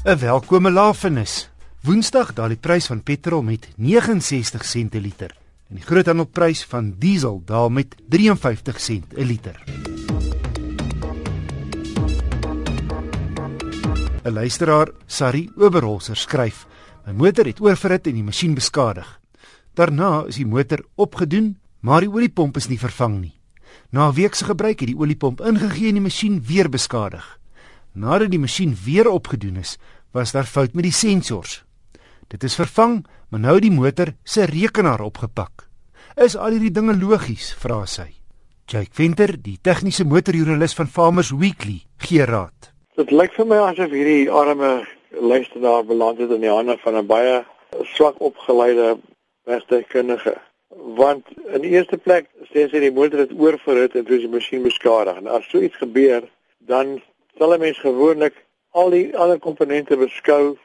'n Welkome lafenis. Woensdag daal die prys van petrol met 69 sent per liter en die groothandelprys van diesel daal met 53 sent per liter. 'n Luisteraar, Sari Oberholzer skryf: "My motor het oorverhit en die masjien beskadig. Daarna is die motor opgedoen, maar die oliepomp is nie vervang nie. Na 'n week se gebruik het die oliepomp ingegee en die masjien weer beskadig." Nadat die masjien weer opgedoen is, was daar fout met die sensors. Dit is vervang, maar nou die motor se rekenaar opgepak. Is al hierdie dinge logies? vra sy. Jake Venter, die tegniese motorjoernalis van Farmers Weekly, gee raad. Dit lyk vir my asof hierdie arme luisteraar beland het in die hande van 'n baie swak opgeleide wegtekundige. Want in die eerste plek sê sy die motor het oorverhit en toe is die masjien beskadig. En as so iets gebeur, dan sal 'n mens gewoonlik al die ander komponente beskou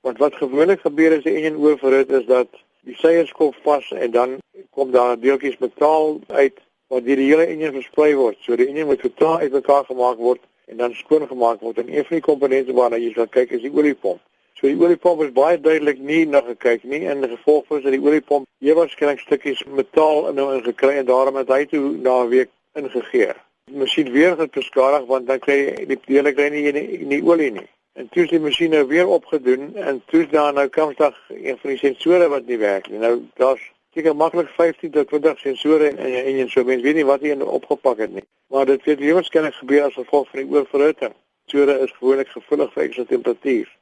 want wat gewoonlik gebeur as die enjin oorverhit is dat die seiers kom vas en dan kom daar deeltjies metaal uit wat deur die hele enjin versprei word. So die enjin moet totaal uitmekaar gemaak word en dan skoon gemaak word en een van die komponente waarna jy sal kyk is die oliepomp. So die oliepomp is baie duidelik nie na gekyk nie en die gevolg is dat die oliepomp hier waarskynlik stukkies metaal in hom ingekry en daarom het hy toe na 'n week ingegee die masjien weer het beskadig want dan kry jy die dele kry nie nie, nie olie nie. En toe is die masjien nou weer opgedoen en toe is daar nou komstig een van die sensore wat nie werk nie. Nou daar's seker maklik 15 tot 20 sensore en en, en, en so mens weet nie wat hy opgepak het nie. Maar dit het weer waarskynlik gebeur as gevolg van die oorverhitting. Sensore is gewoonlik gevoelig vir ekstra temperatuur.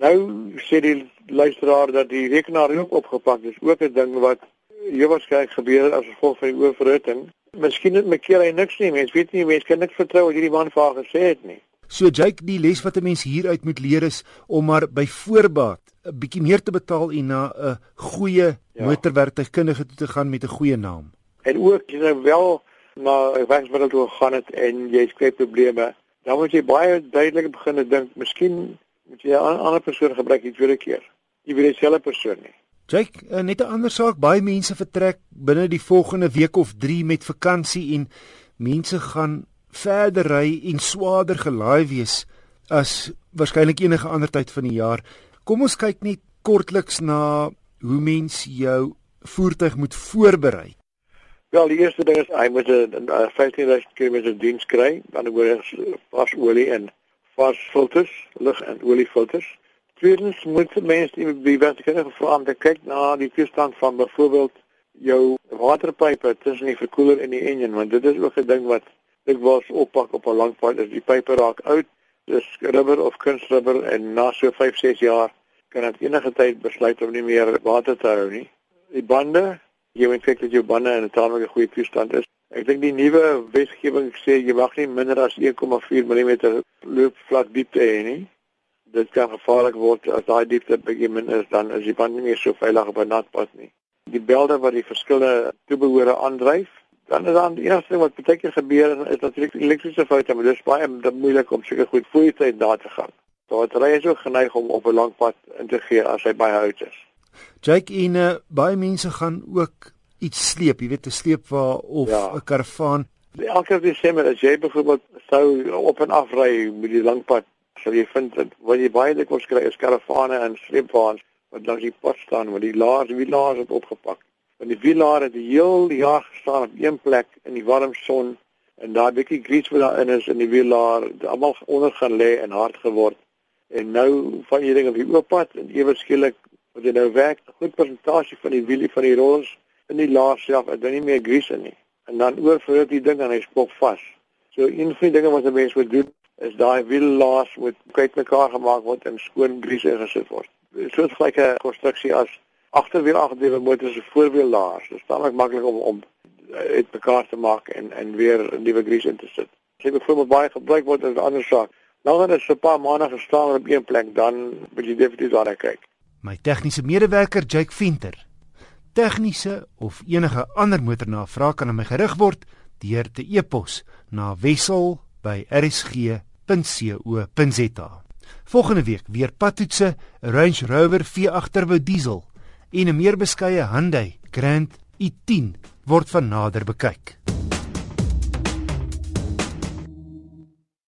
Nou sê die luisteraar dat die rekenaar ook opgepak is, ook 'n ding wat hier waarskynlik gebeur as gevolg van die oorverhitting. Miskien het mekeer hy niks nie. Mens weet nie, mens kan niks vertrou wat hierdie man vir haar gesê het nie. So Jake, die les wat 'n mens hieruit moet leer is om maar by voorbaat 'n bietjie meer te betaal en na 'n goeie ja. motorwerktuigkundige toe te gaan met 'n goeie naam. En ook as jy wel na 'n werksmiddel toe gaan het en jy skep probleme, dan moet jy baie duidelik begin dink, miskien moet jy 'n ander persoon gebruik die tweede keer. Jy weet dieselfde persoon nie. Jake, uh, net 'n ander saak, baie mense vertrek binne die volgende week of 3 met vakansie en mense gaan verder ry en swaarder gelaai wees as waarskynlik enige ander tyd van die jaar. Kom ons kyk net kortliks na hoe mens jou voertuig moet voorberei. Wel, die eerste ding is hy moet 'n 15000 km diens kry, dan word hy vas olie en vas filters, lug en olie filters. Tweedens moet mense die die vertikale gevra om te kyk na die toestand van byvoorbeeld jou waterpype tussen die verkoeler en die enjin want dit is ook 'n ding wat ek was oppak op 'n lang pad as die pype raak oud dis rubber of kunstrubber en na so 5 6 jaar kan dit enige tyd besluit om nie meer water te hou nie. Die bande jy moet kyk dat jou bande in 'n tamelike goeie toestand is. Ek dink die nuwe wetgewing sê jy mag nie minder as 1,4 mm loopvlak diepte hê nie dit kan gevaarlik word as daai diepte bietjie min is dan is die band nie meer so veilig op 'n nat pad nie. Die belde wat die verskillende toebehore aandryf, dan is dan die eerste ding wat baie keer gebeur is natuurlik elektriese foute, maar dit is baie moeilik om seker goed voor die tyd daar te gaan. Daar ry jy so geneig om op 'n lang pad in te gee as hy baie oud is. Jake en uh, baie mense gaan ook iets sleep, jy weet 'n sleepwa of 'n ja. karavaan. Elke Desember as jy byvoorbeeld sou op en af ry met die lang pad sal jy vind dat wat jy baie dikwels kry is karavane en sleepwaens wat langs die pad staan met die laars wie laars het opgepak. Want die wielaar het die heel jaar gestaan op een plek in die warm son en daai bietjie grease wat daarin is in die wielaar, almal onder gaan lê en hard geword. En nou van hierdie ding op die oop pad en ewe skielik wat jy nou werk, 'n goed persentasie van die wielie van die rollers in die laar self, dit is nie meer grease nie. En dan oorvloei die ding en hy spok vas. So een van die dinge wat 'n mens moet doen is daai wiellaas moet kyk mekaar gemaak word en skoon grease ingesit word. So 'n gelyke konstruksie as agterwiel aangedrewe motors se voorwiellaas. Dit is tamelik maklik om om dit eh, mekaar te maak en en weer 'n nuwe grease in te sit. As jy byvoorbeeld baie gebruik word as 'n ander saak, nou is 'n paar maande gestaan op een plek, dan moet jy definitief daarna kyk. My tegniese medewerker Jake Venter. Tegniese of enige ander motornavraag kan aan my gerig word deur te e-pos na wissel@rsg www.co.za. Volgende week weer padtoetse, Range Rover V8 Turbo Diesel en 'n meer beskeie Hyundai Grand i10 word van nader bekyk.